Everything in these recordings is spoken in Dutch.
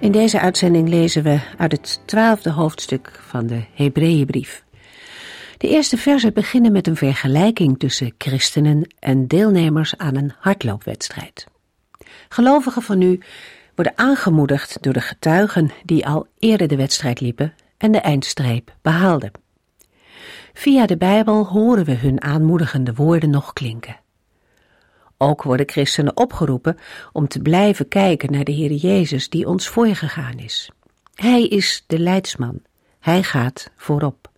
In deze uitzending lezen we uit het twaalfde hoofdstuk van de Hebreeënbrief. De eerste versen beginnen met een vergelijking tussen christenen en deelnemers aan een hardloopwedstrijd. Gelovigen van nu worden aangemoedigd door de getuigen die al eerder de wedstrijd liepen en de eindstreep behaalden. Via de Bijbel horen we hun aanmoedigende woorden nog klinken. Ook worden christenen opgeroepen om te blijven kijken naar de Heer Jezus die ons voorgegaan is. Hij is de leidsman. Hij gaat voorop.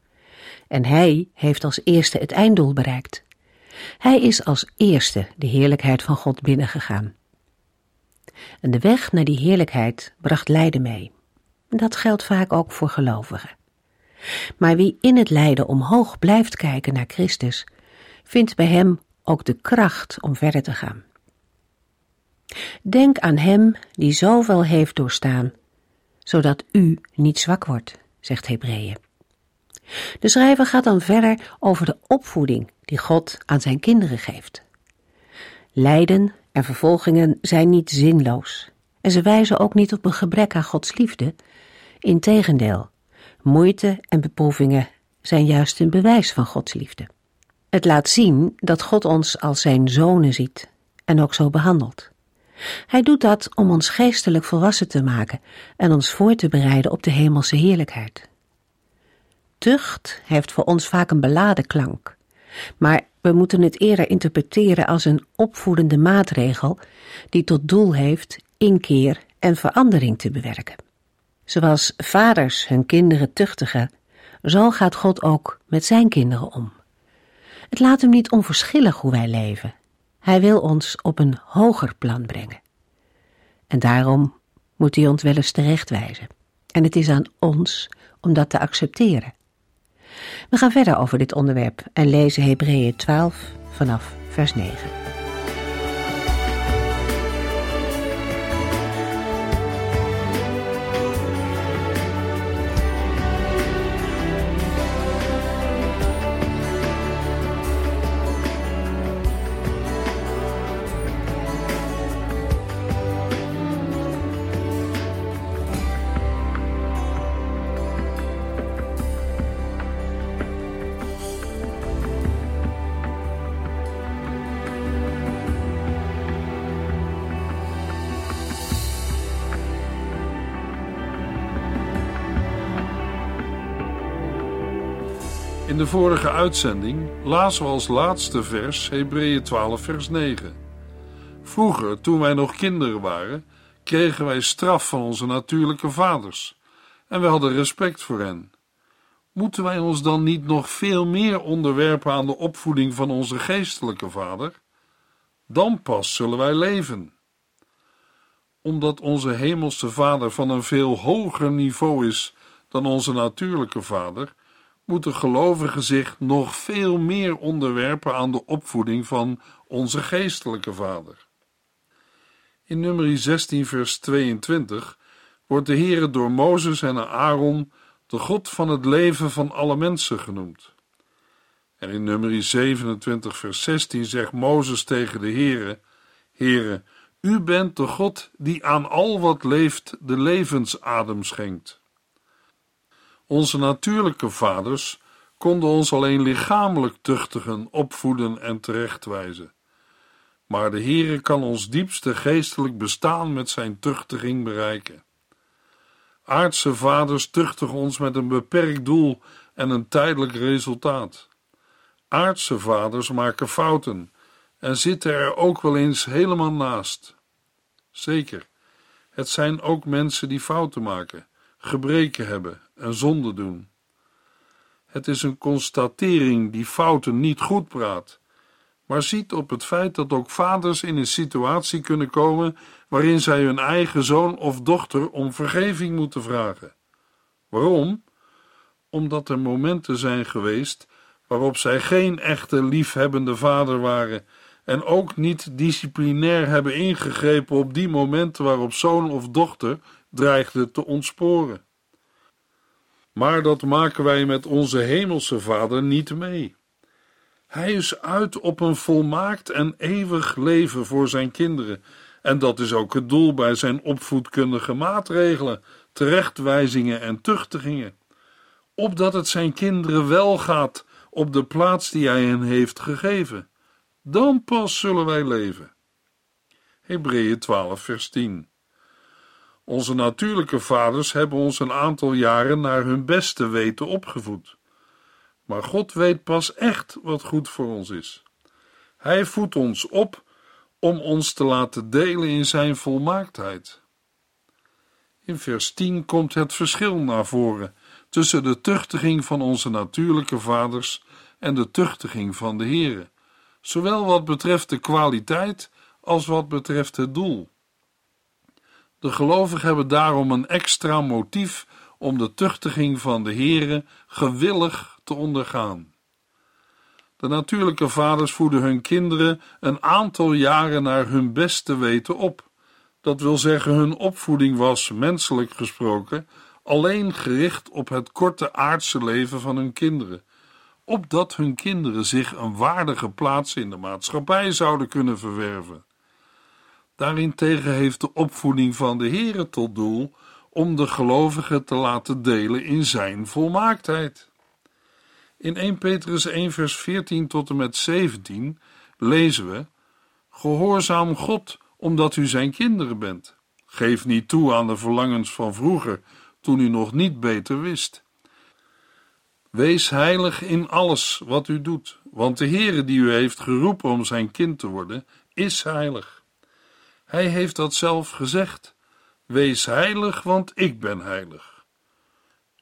En hij heeft als eerste het einddoel bereikt. Hij is als eerste de heerlijkheid van God binnengegaan. En de weg naar die heerlijkheid bracht lijden mee. Dat geldt vaak ook voor gelovigen. Maar wie in het lijden omhoog blijft kijken naar Christus, vindt bij hem ook de kracht om verder te gaan. Denk aan Hem die zoveel heeft doorstaan, zodat u niet zwak wordt, zegt Hebreeën. De schrijver gaat dan verder over de opvoeding die God aan zijn kinderen geeft. Lijden en vervolgingen zijn niet zinloos en ze wijzen ook niet op een gebrek aan Gods liefde. Integendeel, moeite en beproevingen zijn juist een bewijs van Gods liefde. Het laat zien dat God ons als zijn zonen ziet en ook zo behandelt. Hij doet dat om ons geestelijk volwassen te maken en ons voor te bereiden op de hemelse heerlijkheid. Tucht heeft voor ons vaak een beladen klank, maar we moeten het eerder interpreteren als een opvoedende maatregel die tot doel heeft inkeer en verandering te bewerken. Zoals vaders hun kinderen tuchtigen, zo gaat God ook met zijn kinderen om. Het laat hem niet onverschillig hoe wij leven. Hij wil ons op een hoger plan brengen. En daarom moet hij ons wel eens terechtwijzen. En het is aan ons om dat te accepteren. We gaan verder over dit onderwerp en lezen Hebreeën 12 vanaf vers 9. Vorige uitzending lazen we als laatste vers Hebreeën 12 vers 9. Vroeger, toen wij nog kinderen waren, kregen wij straf van onze natuurlijke vaders en we hadden respect voor hen. Moeten wij ons dan niet nog veel meer onderwerpen aan de opvoeding van onze geestelijke vader? Dan pas zullen wij leven. Omdat onze hemelse vader van een veel hoger niveau is dan onze natuurlijke vader, moeten gelovigen zich nog veel meer onderwerpen aan de opvoeding van onze geestelijke vader. In nummer 16 vers 22 wordt de Heere door Mozes en Aaron de God van het leven van alle mensen genoemd. En in nummer 27 vers 16 zegt Mozes tegen de Heere, Heere, u bent de God die aan al wat leeft de levensadem schenkt. Onze natuurlijke vaders konden ons alleen lichamelijk tuchtigen, opvoeden en terechtwijzen. Maar de Heere kan ons diepste geestelijk bestaan met zijn tuchtiging bereiken. Aardse vaders tuchtigen ons met een beperkt doel en een tijdelijk resultaat. Aardse vaders maken fouten en zitten er ook wel eens helemaal naast. Zeker, het zijn ook mensen die fouten maken, gebreken hebben en zonde doen. Het is een constatering die fouten niet goed praat, maar ziet op het feit dat ook vaders in een situatie kunnen komen waarin zij hun eigen zoon of dochter om vergeving moeten vragen. Waarom? Omdat er momenten zijn geweest waarop zij geen echte liefhebbende vader waren en ook niet disciplinair hebben ingegrepen op die momenten waarop zoon of dochter dreigde te ontsporen. Maar dat maken wij met onze hemelse Vader niet mee. Hij is uit op een volmaakt en eeuwig leven voor zijn kinderen, en dat is ook het doel bij zijn opvoedkundige maatregelen, terechtwijzingen en tuchtigingen. Opdat het zijn kinderen wel gaat op de plaats die hij hen heeft gegeven. Dan pas zullen wij leven. Hebreeën 12, vers 10. Onze natuurlijke vaders hebben ons een aantal jaren naar hun beste weten opgevoed. Maar God weet pas echt wat goed voor ons is. Hij voedt ons op om ons te laten delen in zijn volmaaktheid. In vers 10 komt het verschil naar voren tussen de tuchtiging van onze natuurlijke vaders en de tuchtiging van de Here, zowel wat betreft de kwaliteit als wat betreft het doel. De gelovigen hebben daarom een extra motief om de tuchtiging van de Here gewillig te ondergaan. De natuurlijke vaders voeden hun kinderen een aantal jaren naar hun beste weten op. Dat wil zeggen, hun opvoeding was, menselijk gesproken, alleen gericht op het korte aardse leven van hun kinderen, opdat hun kinderen zich een waardige plaats in de maatschappij zouden kunnen verwerven. Daarentegen heeft de opvoeding van de Here tot doel om de gelovigen te laten delen in zijn volmaaktheid. In 1 Petrus 1 vers 14 tot en met 17 lezen we: Gehoorzaam God, omdat u zijn kinderen bent. Geef niet toe aan de verlangens van vroeger, toen u nog niet beter wist. Wees heilig in alles wat u doet, want de Heere die u heeft geroepen om zijn kind te worden, is heilig. Hij heeft dat zelf gezegd. Wees heilig, want ik ben heilig.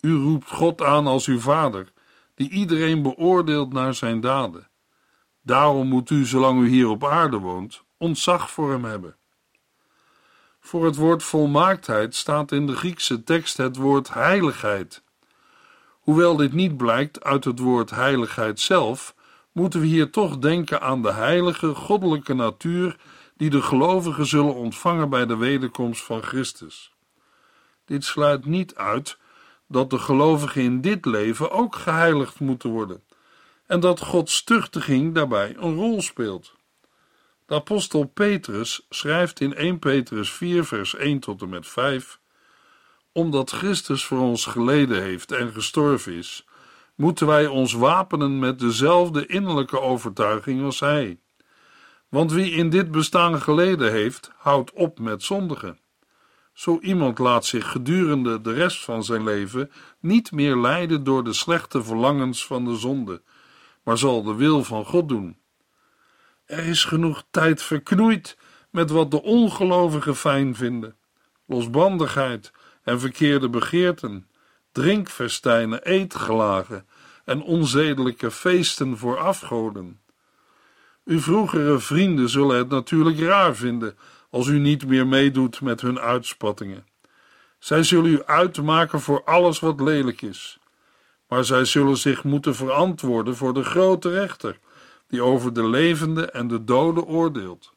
U roept God aan als uw vader, die iedereen beoordeelt naar zijn daden. Daarom moet u, zolang u hier op aarde woont, ontzag voor hem hebben. Voor het woord volmaaktheid staat in de Griekse tekst het woord heiligheid. Hoewel dit niet blijkt uit het woord heiligheid zelf, moeten we hier toch denken aan de heilige goddelijke natuur die de gelovigen zullen ontvangen bij de wederkomst van Christus. Dit sluit niet uit dat de gelovigen in dit leven ook geheiligd moeten worden en dat Gods tuchtiging daarbij een rol speelt. De apostel Petrus schrijft in 1 Petrus 4 vers 1 tot en met 5 Omdat Christus voor ons geleden heeft en gestorven is, moeten wij ons wapenen met dezelfde innerlijke overtuiging als hij. Want wie in dit bestaan geleden heeft, houdt op met zondigen. Zo iemand laat zich gedurende de rest van zijn leven niet meer leiden door de slechte verlangens van de zonde, maar zal de wil van God doen. Er is genoeg tijd verknoeid met wat de ongelovigen fijn vinden: losbandigheid en verkeerde begeerten, drinkfestijnen, eetgelagen en onzedelijke feesten voor afgoden. Uw vroegere vrienden zullen het natuurlijk raar vinden als u niet meer meedoet met hun uitspattingen. Zij zullen u uitmaken voor alles wat lelijk is. Maar zij zullen zich moeten verantwoorden voor de grote rechter, die over de levende en de doden oordeelt.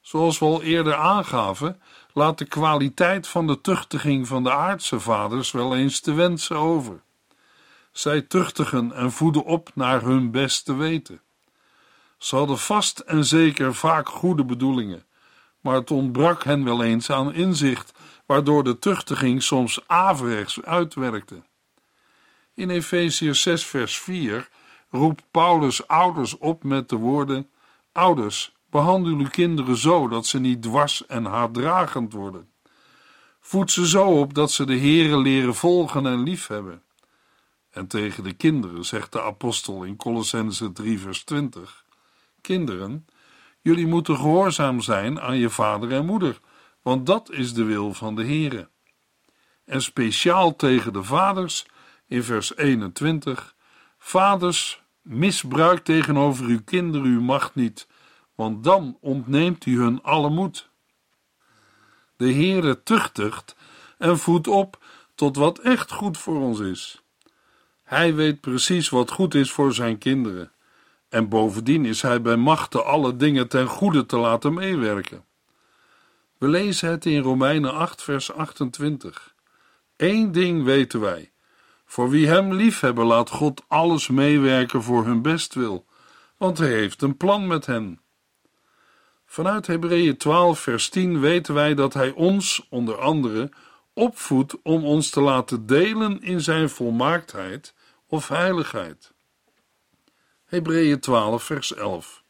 Zoals we al eerder aangaven, laat de kwaliteit van de tuchtiging van de aardse vaders wel eens te wensen over. Zij tuchtigen en voeden op naar hun beste weten. Ze hadden vast en zeker vaak goede bedoelingen, maar het ontbrak hen wel eens aan inzicht, waardoor de tuchtiging soms averechts uitwerkte. In Efeziërs 6 vers 4 roept Paulus ouders op met de woorden: Ouders, behandel uw kinderen zo dat ze niet dwars en haatdragend worden. Voed ze zo op dat ze de Here leren volgen en liefhebben. En tegen de kinderen zegt de apostel in Colossense 3 vers 20: Kinderen, jullie moeten gehoorzaam zijn aan je vader en moeder, want dat is de wil van de Heere. En speciaal tegen de vaders in vers 21: Vaders, Misbruik tegenover uw kinderen uw macht niet, want dan ontneemt u hun alle moed. De Heere tuchtigt en voedt op tot wat echt goed voor ons is. Hij weet precies wat goed is voor zijn kinderen. En bovendien is hij bij machte alle dingen ten goede te laten meewerken. We lezen het in Romeinen 8, vers 28. Eén ding weten wij. Voor wie hem liefhebben, laat God alles meewerken voor hun bestwil, want hij heeft een plan met hen. Vanuit Hebreeën 12, vers 10 weten wij dat hij ons, onder andere, opvoedt om ons te laten delen in zijn volmaaktheid of heiligheid. Hebreeën 12, vers 11.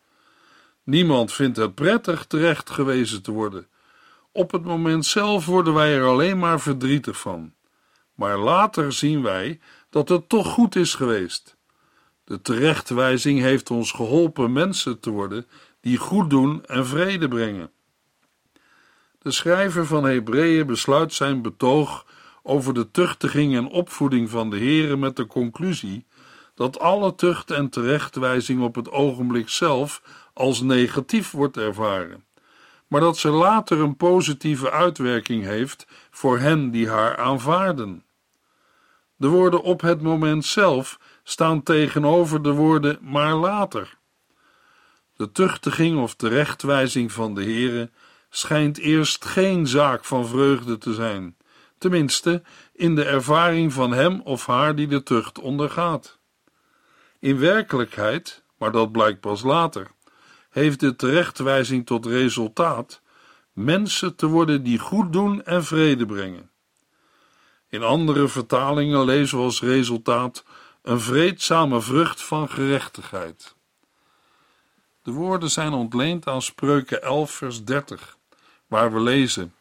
Niemand vindt het prettig terecht gewezen te worden. Op het moment zelf worden wij er alleen maar verdrietig van. Maar later zien wij dat het toch goed is geweest. De terechtwijzing heeft ons geholpen mensen te worden die goed doen en vrede brengen. De schrijver van Hebreeën besluit zijn betoog over de tuchtiging en opvoeding van de Here met de conclusie dat alle tucht en terechtwijzing op het ogenblik zelf als negatief wordt ervaren, maar dat ze later een positieve uitwerking heeft voor hen die haar aanvaarden. De woorden op het moment zelf staan tegenover de woorden maar later. De tuchtiging of terechtwijzing van de Here schijnt eerst geen zaak van vreugde te zijn, tenminste in de ervaring van hem of haar die de tucht ondergaat. In werkelijkheid, maar dat blijkt pas later, heeft de terechtwijzing tot resultaat mensen te worden die goed doen en vrede brengen. In andere vertalingen lezen we als resultaat een vreedzame vrucht van gerechtigheid. De woorden zijn ontleend aan Spreuken 11, vers 30, waar we lezen: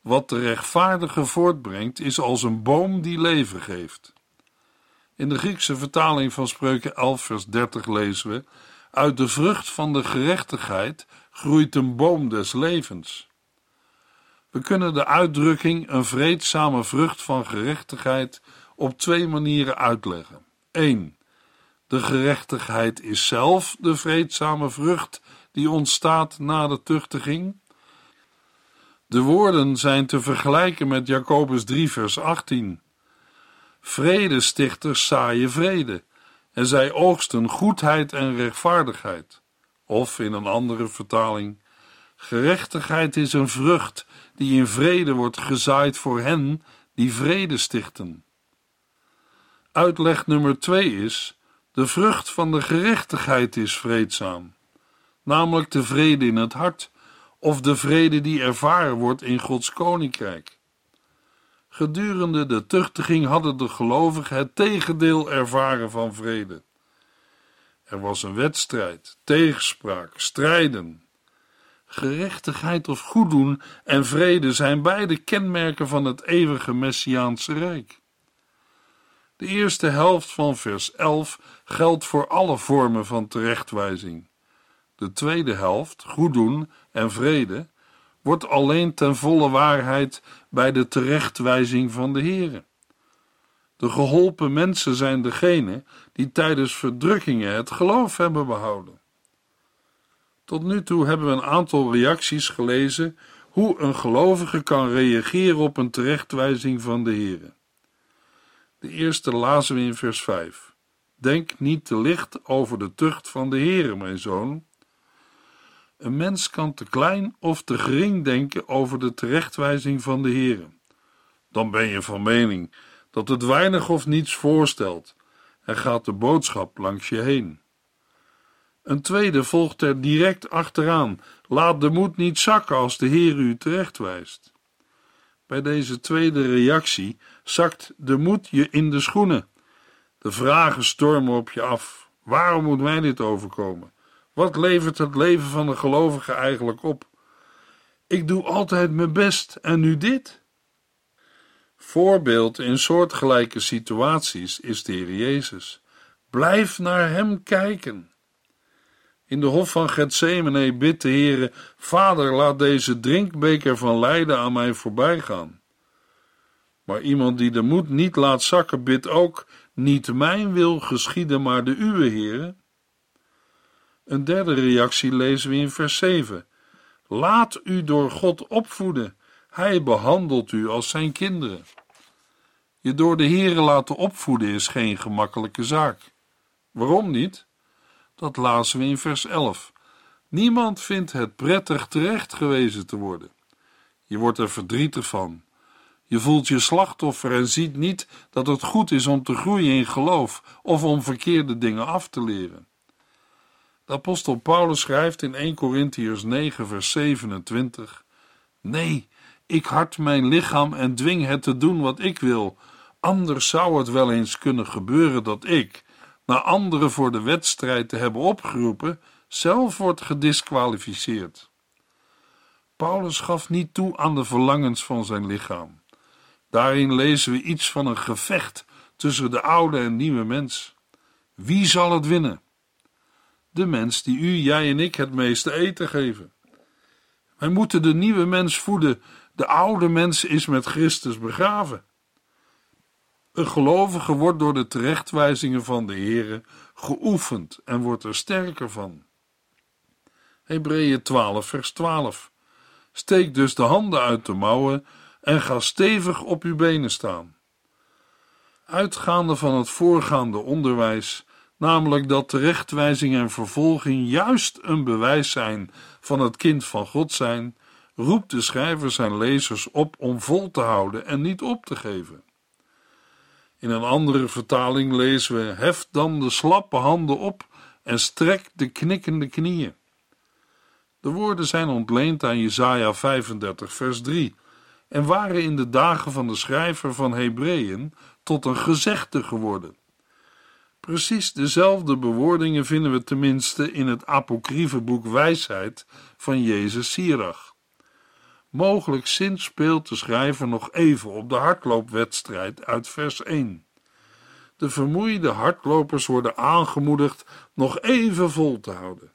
Wat de rechtvaardige voortbrengt, is als een boom die leven geeft. In de Griekse vertaling van Spreuken 11, vers 30 lezen we: Uit de vrucht van de gerechtigheid groeit een boom des levens. We kunnen de uitdrukking een vreedzame vrucht van gerechtigheid op twee manieren uitleggen. 1. De gerechtigheid is zelf de vreedzame vrucht die ontstaat na de tuchtiging. De woorden zijn te vergelijken met Jacobus 3, vers 18. Vredestichters zaaien vrede en zij oogsten goedheid en rechtvaardigheid. Of in een andere vertaling: gerechtigheid is een vrucht die in vrede wordt gezaaid voor hen die vrede stichten. Uitleg nummer twee is: de vrucht van de gerechtigheid is vreedzaam, namelijk de vrede in het hart, of de vrede die ervaren wordt in Gods koninkrijk. Gedurende de tuchtiging hadden de gelovigen het tegendeel ervaren van vrede. Er was een wedstrijd, tegenspraak, strijden. Gerechtigheid of goeddoen en vrede zijn beide kenmerken van het eeuwige Messiaanse Rijk. De eerste helft van vers 11 geldt voor alle vormen van terechtwijzing. De tweede helft, goeddoen en vrede, wordt alleen ten volle waarheid bij de terechtwijzing van de Heere. De geholpen mensen zijn degenen die tijdens verdrukkingen het geloof hebben behouden. Tot nu toe hebben we een aantal reacties gelezen hoe een gelovige kan reageren op een terechtwijzing van de Heere. De eerste lazen we in vers 5. Denk niet te licht over de tucht van de Heere, mijn zoon. Een mens kan te klein of te gering denken over de terechtwijzing van de Heere. Dan ben je van mening dat het weinig of niets voorstelt en gaat de boodschap langs je heen. Een tweede volgt er direct achteraan. Laat de moed niet zakken als de Heer u terechtwijst. Bij deze tweede reactie zakt de moed je in de schoenen. De vragen stormen op je af. Waarom moet mij dit overkomen? Wat levert het leven van een gelovige eigenlijk op? Ik doe altijd mijn best en nu dit? Voorbeeld in soortgelijke situaties is de Heer Jezus. Blijf naar Hem kijken. In de hof van Gethsemane bidt de Heere, Vader, laat deze drinkbeker van lijden aan mij voorbij gaan. Maar iemand die de moed niet laat zakken, bidt ook, Niet mijn wil geschieden, maar de uwe, heren. Een derde reactie lezen we in vers 7. Laat u door God opvoeden. Hij behandelt u als zijn kinderen. Je door de Heere laten opvoeden is geen gemakkelijke zaak. Waarom niet? Dat lazen we in vers 11. Niemand vindt het prettig terecht gewezen te worden. Je wordt er verdrietig van. Je voelt je slachtoffer en ziet niet dat het goed is om te groeien in geloof of om verkeerde dingen af te leren. De apostel Paulus schrijft in 1 Corinthiërs 9 vers 27 Nee, ik hart mijn lichaam en dwing het te doen wat ik wil, anders zou het wel eens kunnen gebeuren dat ik, na anderen voor de wedstrijd te hebben opgeroepen, zelf wordt gedisqualificeerd. Paulus gaf niet toe aan de verlangens van zijn lichaam. Daarin lezen we iets van een gevecht tussen de oude en nieuwe mens. Wie zal het winnen? De mens die u, jij en ik het meeste eten geven. Wij moeten de nieuwe mens voeden. De oude mens is met Christus begraven. Een gelovige wordt door de terechtwijzingen van de Heere geoefend en wordt er sterker van. Hebreeën 12, vers 12. Steek dus de handen uit de mouwen en ga stevig op uw benen staan. Uitgaande van het voorgaande onderwijs, namelijk dat terechtwijzing en vervolging juist een bewijs zijn van het kind van God zijn, roept de schrijver zijn lezers op om vol te houden en niet op te geven. In een andere vertaling lezen we: Hef dan de slappe handen op en strek de knikkende knieën. De woorden zijn ontleend aan Jesaja 35, vers 3 en waren in de dagen van de schrijver van Hebreeën tot een gezegde geworden. Precies dezelfde bewoordingen vinden we tenminste in het apocryfe boek Wijsheid van Jezus Sirach. Mogelijk speelt de schrijver nog even op de hardloopwedstrijd uit vers 1. De vermoeide hardlopers worden aangemoedigd nog even vol te houden.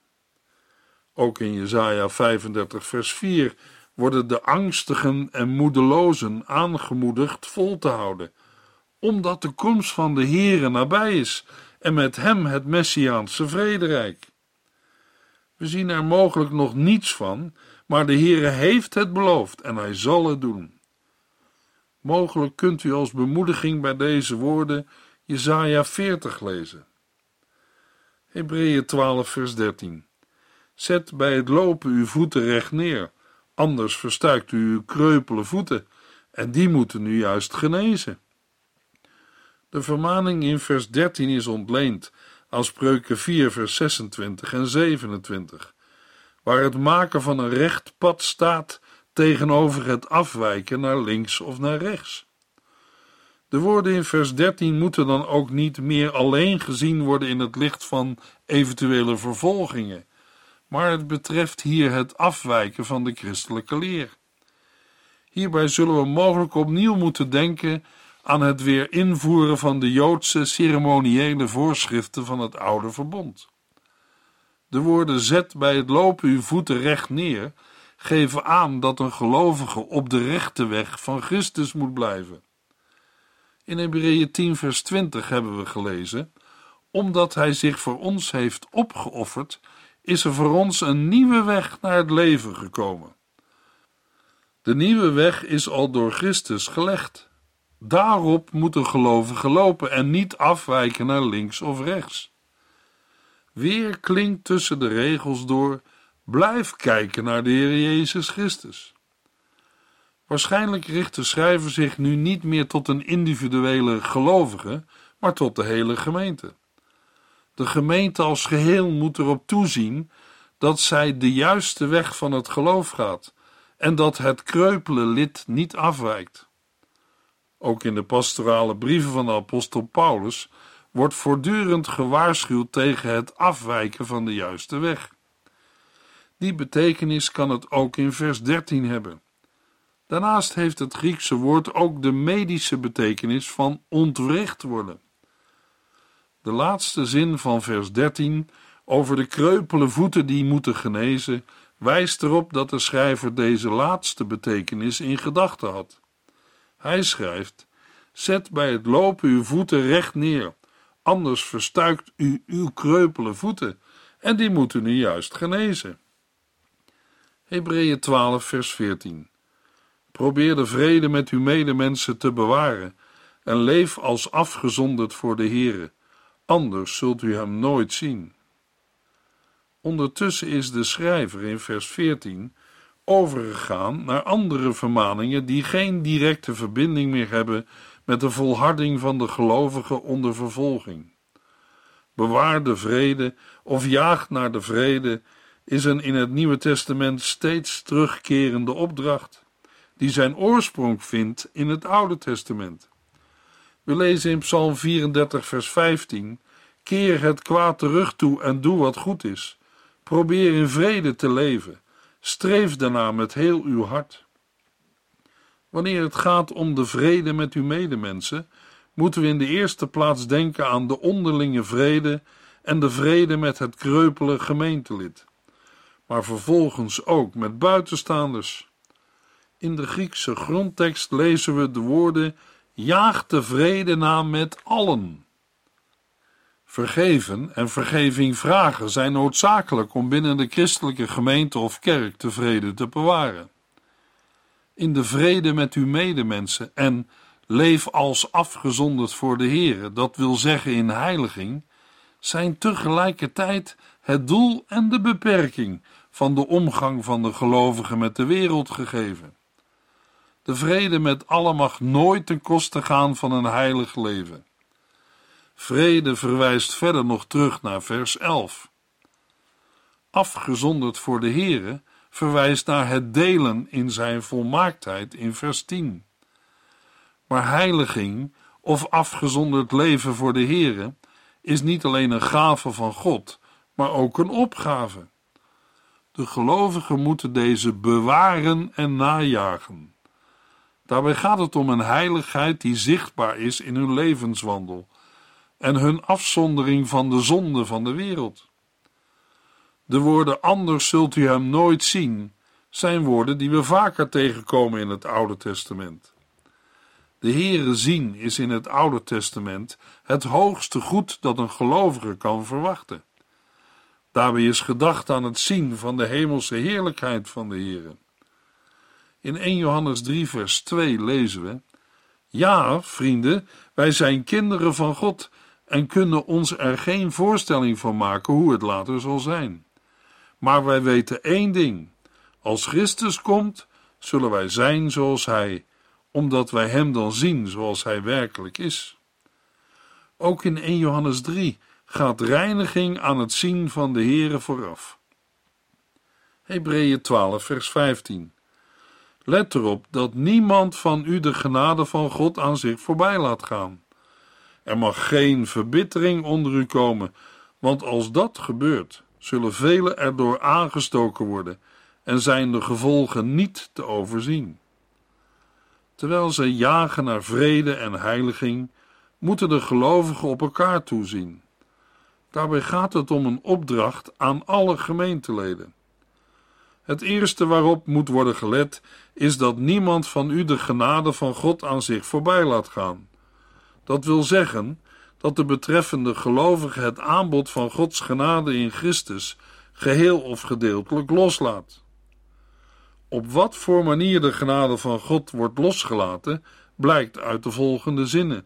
Ook in Jesaja 35 vers 4 worden de angstigen en moedelozen aangemoedigd vol te houden, omdat de komst van de Heere nabij is en met hem het Messiaanse vrederijk. We zien er mogelijk nog niets van, maar de Heere heeft het beloofd en hij zal het doen. Mogelijk kunt u als bemoediging bij deze woorden Jesaja 40 lezen. Hebreeën 12 vers 13 Zet bij het lopen uw voeten recht neer, anders verstuikt u uw kreupele voeten, en die moeten nu juist genezen. De vermaning in vers 13 is ontleend aan spreuken 4 vers 26 en 27, waar het maken van een recht pad staat tegenover het afwijken naar links of naar rechts. De woorden in vers 13 moeten dan ook niet meer alleen gezien worden in het licht van eventuele vervolgingen maar het betreft hier het afwijken van de christelijke leer. Hierbij zullen we mogelijk opnieuw moeten denken aan het weer invoeren van de Joodse ceremoniële voorschriften van het oude verbond. De woorden zet bij het lopen uw voeten recht neer geven aan dat een gelovige op de rechte weg van Christus moet blijven. In Hebreeën 10 vers 20 hebben we gelezen, omdat hij zich voor ons heeft opgeofferd is er voor ons een nieuwe weg naar het leven gekomen. De nieuwe weg is al door Christus gelegd. Daarop moet een gelovige lopen en niet afwijken naar links of rechts. Weer klinkt tussen de regels door: blijf kijken naar de Heer Jezus Christus. Waarschijnlijk richt de schrijver zich nu niet meer tot een individuele gelovige, maar tot de hele gemeente. De gemeente als geheel moet erop toezien dat zij de juiste weg van het geloof gaat en dat het kreupele lid niet afwijkt. Ook in de pastorale brieven van de apostel Paulus wordt voortdurend gewaarschuwd tegen het afwijken van de juiste weg. Die betekenis kan het ook in vers 13 hebben. Daarnaast heeft het Griekse woord ook de medische betekenis van ontwricht worden. De laatste zin van vers 13 over de kreupele voeten die moeten genezen, wijst erop dat de schrijver deze laatste betekenis in gedachten had. Hij schrijft: Zet bij het lopen uw voeten recht neer, anders verstuikt u uw kreupele voeten en die moeten nu juist genezen. Hebreeën 12, vers 14. Probeer de vrede met uw medemensen te bewaren en leef als afgezonderd voor de Heere, anders zult u hem nooit zien. Ondertussen is de schrijver in vers 14 overgegaan naar andere vermaningen die geen directe verbinding meer hebben met de volharding van de gelovigen onder vervolging. Bewaar de vrede of jaag naar de vrede is een in het Nieuwe Testament steeds terugkerende opdracht, die zijn oorsprong vindt in het Oude Testament. We lezen in Psalm 34, vers 15: Keer het kwaad terug toe en doe wat goed is. Probeer in vrede te leven. Streef daarna met heel uw hart. Wanneer het gaat om de vrede met uw medemensen, moeten we in de eerste plaats denken aan de onderlinge vrede en de vrede met het kreupele gemeentelid, maar vervolgens ook met buitenstaanders. In de Griekse grondtekst lezen we de woorden: jaag de vrede na met allen. Vergeven en vergeving vragen zijn noodzakelijk om binnen de christelijke gemeente of kerk de vrede te bewaren. In de vrede met uw medemensen en leef als afgezonderd voor de Heere, dat wil zeggen in heiliging, zijn tegelijkertijd het doel en de beperking van de omgang van de gelovigen met de wereld gegeven. De vrede met allen mag nooit ten koste gaan van een heilig leven. Vrede verwijst verder nog terug naar vers 11. Afgezonderd voor de Heere verwijst naar het delen in zijn volmaaktheid in vers 10. Maar heiliging of afgezonderd leven voor de Heere is niet alleen een gave van God, maar ook een opgave. De gelovigen moeten deze bewaren en najagen. Daarbij gaat het om een heiligheid die zichtbaar is in hun levenswandel en hun afzondering van de zonde van de wereld. De woorden anders zult u hem nooit zien, zijn woorden die we vaker tegenkomen in het Oude Testament. De Heere zien is in het Oude Testament het hoogste goed dat een gelovige kan verwachten. Daarbij is gedacht aan het zien van de hemelse heerlijkheid van de Heere. In 1 Johannes 3 vers 2 lezen we: Ja, vrienden, wij zijn kinderen van God en kunnen ons er geen voorstelling van maken hoe het later zal zijn. Maar wij weten één ding: als Christus komt, zullen wij zijn zoals Hij, omdat wij Hem dan zien zoals Hij werkelijk is. Ook in 1 Johannes 3 gaat reiniging aan het zien van de Heere vooraf. Hebreeën 12, vers 15. Let erop dat niemand van u de genade van God aan zich voorbij laat gaan. Er mag geen verbittering onder u komen, want als dat gebeurt, zullen velen erdoor aangestoken worden en zijn de gevolgen niet te overzien. Terwijl zij jagen naar vrede en heiliging, moeten de gelovigen op elkaar toezien. Daarbij gaat het om een opdracht aan alle gemeenteleden. Het eerste waarop moet worden gelet is dat niemand van u de genade van God aan zich voorbij laat gaan. Dat wil zeggen dat de betreffende gelovige het aanbod van Gods genade in Christus geheel of gedeeltelijk loslaat. Op wat voor manier de genade van God wordt losgelaten, blijkt uit de volgende zinnen.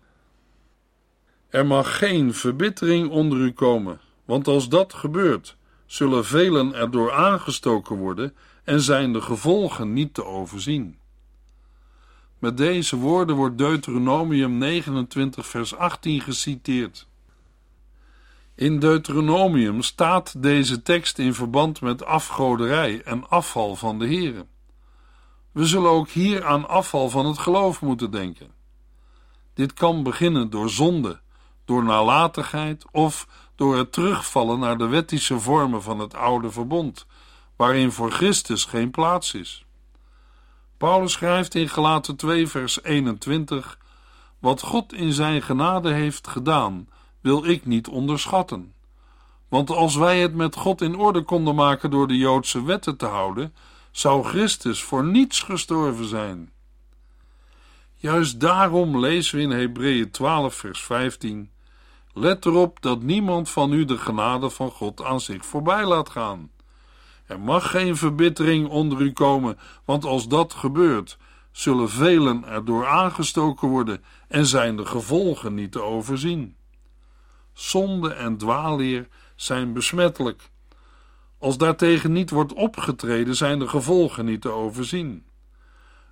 Er mag geen verbittering onder u komen, want als dat gebeurt, zullen velen erdoor aangestoken worden en zijn de gevolgen niet te overzien. Met deze woorden wordt Deuteronomium 29, vers 18 geciteerd. In Deuteronomium staat deze tekst in verband met afgoderij en afval van de Here. We zullen ook hier aan afval van het geloof moeten denken. Dit kan beginnen door zonde, door nalatigheid of door het terugvallen naar de wettische vormen van het oude verbond, waarin voor Christus geen plaats is. Paulus schrijft in Galaten 2 vers 21: Wat God in zijn genade heeft gedaan, wil ik niet onderschatten. Want als wij het met God in orde konden maken door de Joodse wetten te houden, zou Christus voor niets gestorven zijn. Juist daarom lezen we in Hebreeën 12, vers 15: Let erop dat niemand van u de genade van God aan zich voorbij laat gaan. Er mag geen verbittering onder u komen, want als dat gebeurt, zullen velen erdoor aangestoken worden en zijn de gevolgen niet te overzien. Zonde en dwaalleer zijn besmettelijk. Als daartegen niet wordt opgetreden, zijn de gevolgen niet te overzien.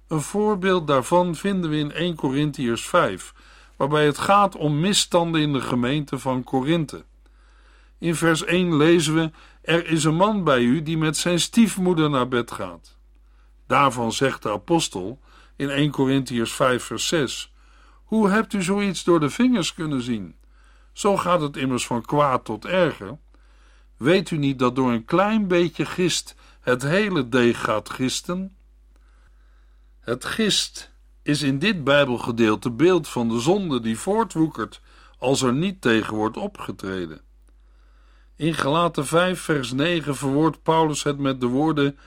Een voorbeeld daarvan vinden we in 1 Corinthiërs 5, waarbij het gaat om misstanden in de gemeente van Korinthe. In vers 1 lezen we: Er is een man bij u die met zijn stiefmoeder naar bed gaat. Daarvan zegt de apostel in 1 Corinthiërs 5, vers 6: Hoe hebt u zoiets door de vingers kunnen zien? Zo gaat het immers van kwaad tot erger. Weet u niet dat door een klein beetje gist het hele deeg gaat gisten? Het gist is in dit Bijbelgedeelte beeld van de zonde die voortwoekert als er niet tegen wordt opgetreden. In Galaten 5 vers 9 verwoordt Paulus het met de woorden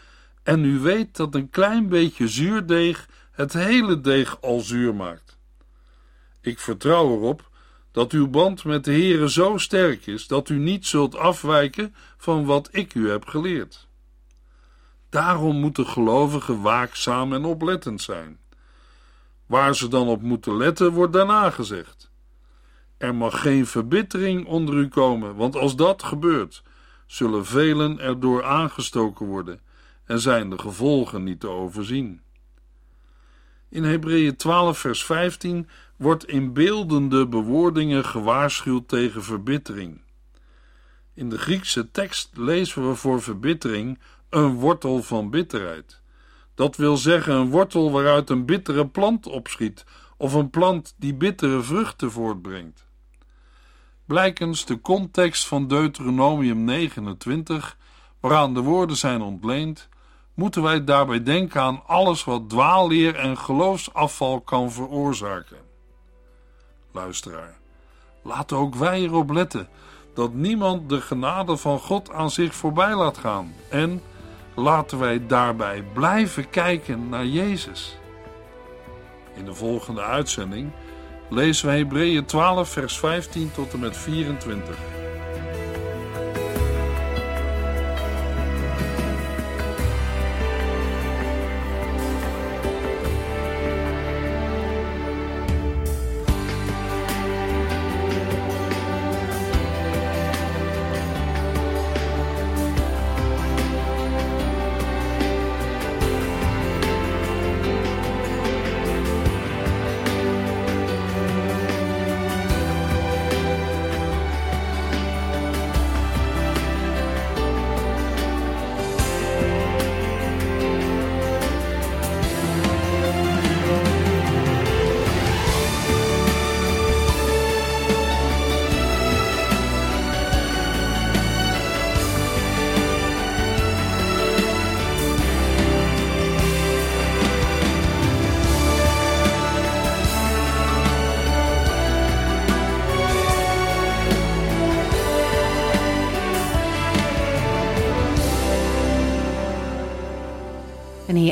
en u weet dat een klein beetje zuurdeeg het hele deeg al zuur maakt. Ik vertrouw erop dat uw band met de Heere zo sterk is dat u niet zult afwijken van wat ik u heb geleerd. Daarom moeten gelovigen waakzaam en oplettend zijn. Waar ze dan op moeten letten, wordt daarna gezegd. Er mag geen verbittering onder u komen, want als dat gebeurt, zullen velen erdoor aangestoken worden en zijn de gevolgen niet te overzien. In Hebreeën 12, vers 15 wordt in beeldende bewoordingen gewaarschuwd tegen verbittering. In de Griekse tekst lezen we voor verbittering een wortel van bitterheid. Dat wil zeggen een wortel waaruit een bittere plant opschiet, of een plant die bittere vruchten voortbrengt. Blijkens de context van Deuteronomium 29, waaraan de woorden zijn ontleend, moeten wij daarbij denken aan alles wat dwaalleer en geloofsafval kan veroorzaken. Luisteraar, laten ook wij erop letten dat niemand de genade van God aan zich voorbij laat gaan en laten wij daarbij blijven kijken naar Jezus. In de volgende uitzending lezen we Hebreeën 12 vers 15 tot en met 24.